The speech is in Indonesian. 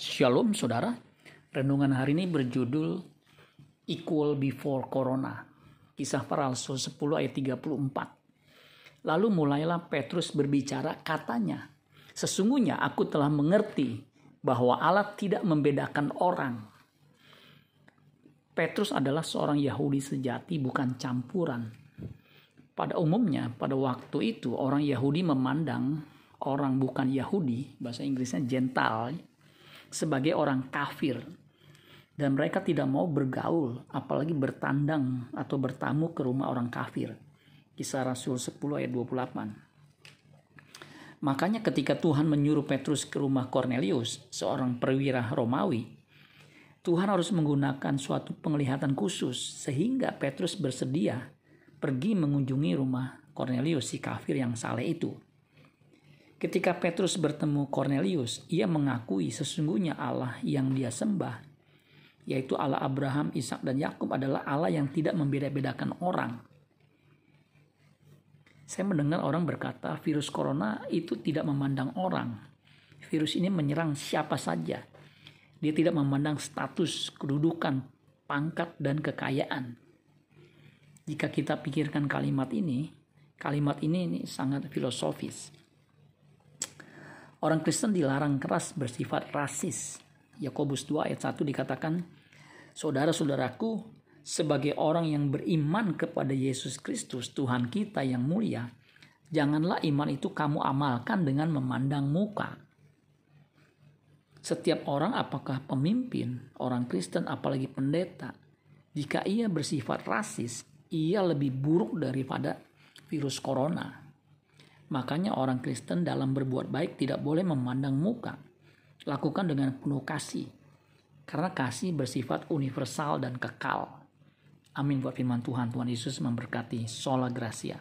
Shalom saudara, renungan hari ini berjudul Equal Before Corona. Kisah para Rasul 10 ayat 34. Lalu mulailah Petrus berbicara katanya, Sesungguhnya aku telah mengerti bahwa Allah tidak membedakan orang. Petrus adalah seorang Yahudi sejati bukan campuran. Pada umumnya pada waktu itu orang Yahudi memandang orang bukan Yahudi, bahasa Inggrisnya Gentile, sebagai orang kafir dan mereka tidak mau bergaul apalagi bertandang atau bertamu ke rumah orang kafir. Kisah Rasul 10 ayat 28. Makanya ketika Tuhan menyuruh Petrus ke rumah Cornelius, seorang perwira Romawi, Tuhan harus menggunakan suatu penglihatan khusus sehingga Petrus bersedia pergi mengunjungi rumah Cornelius si kafir yang saleh itu. Ketika Petrus bertemu Cornelius, ia mengakui sesungguhnya Allah yang dia sembah, yaitu Allah Abraham, Ishak dan Yakub adalah Allah yang tidak membeda-bedakan orang. Saya mendengar orang berkata virus corona itu tidak memandang orang. Virus ini menyerang siapa saja. Dia tidak memandang status, kedudukan, pangkat, dan kekayaan. Jika kita pikirkan kalimat ini, kalimat ini, ini sangat filosofis Orang Kristen dilarang keras bersifat rasis. Yakobus 2 ayat 1 dikatakan, Saudara-saudaraku, sebagai orang yang beriman kepada Yesus Kristus Tuhan kita yang mulia, janganlah iman itu kamu amalkan dengan memandang muka. Setiap orang apakah pemimpin, orang Kristen apalagi pendeta, jika ia bersifat rasis, ia lebih buruk daripada virus corona. Makanya orang Kristen dalam berbuat baik tidak boleh memandang muka. Lakukan dengan penuh kasih. Karena kasih bersifat universal dan kekal. Amin buat firman Tuhan. Tuhan Yesus memberkati. Sola Gracia.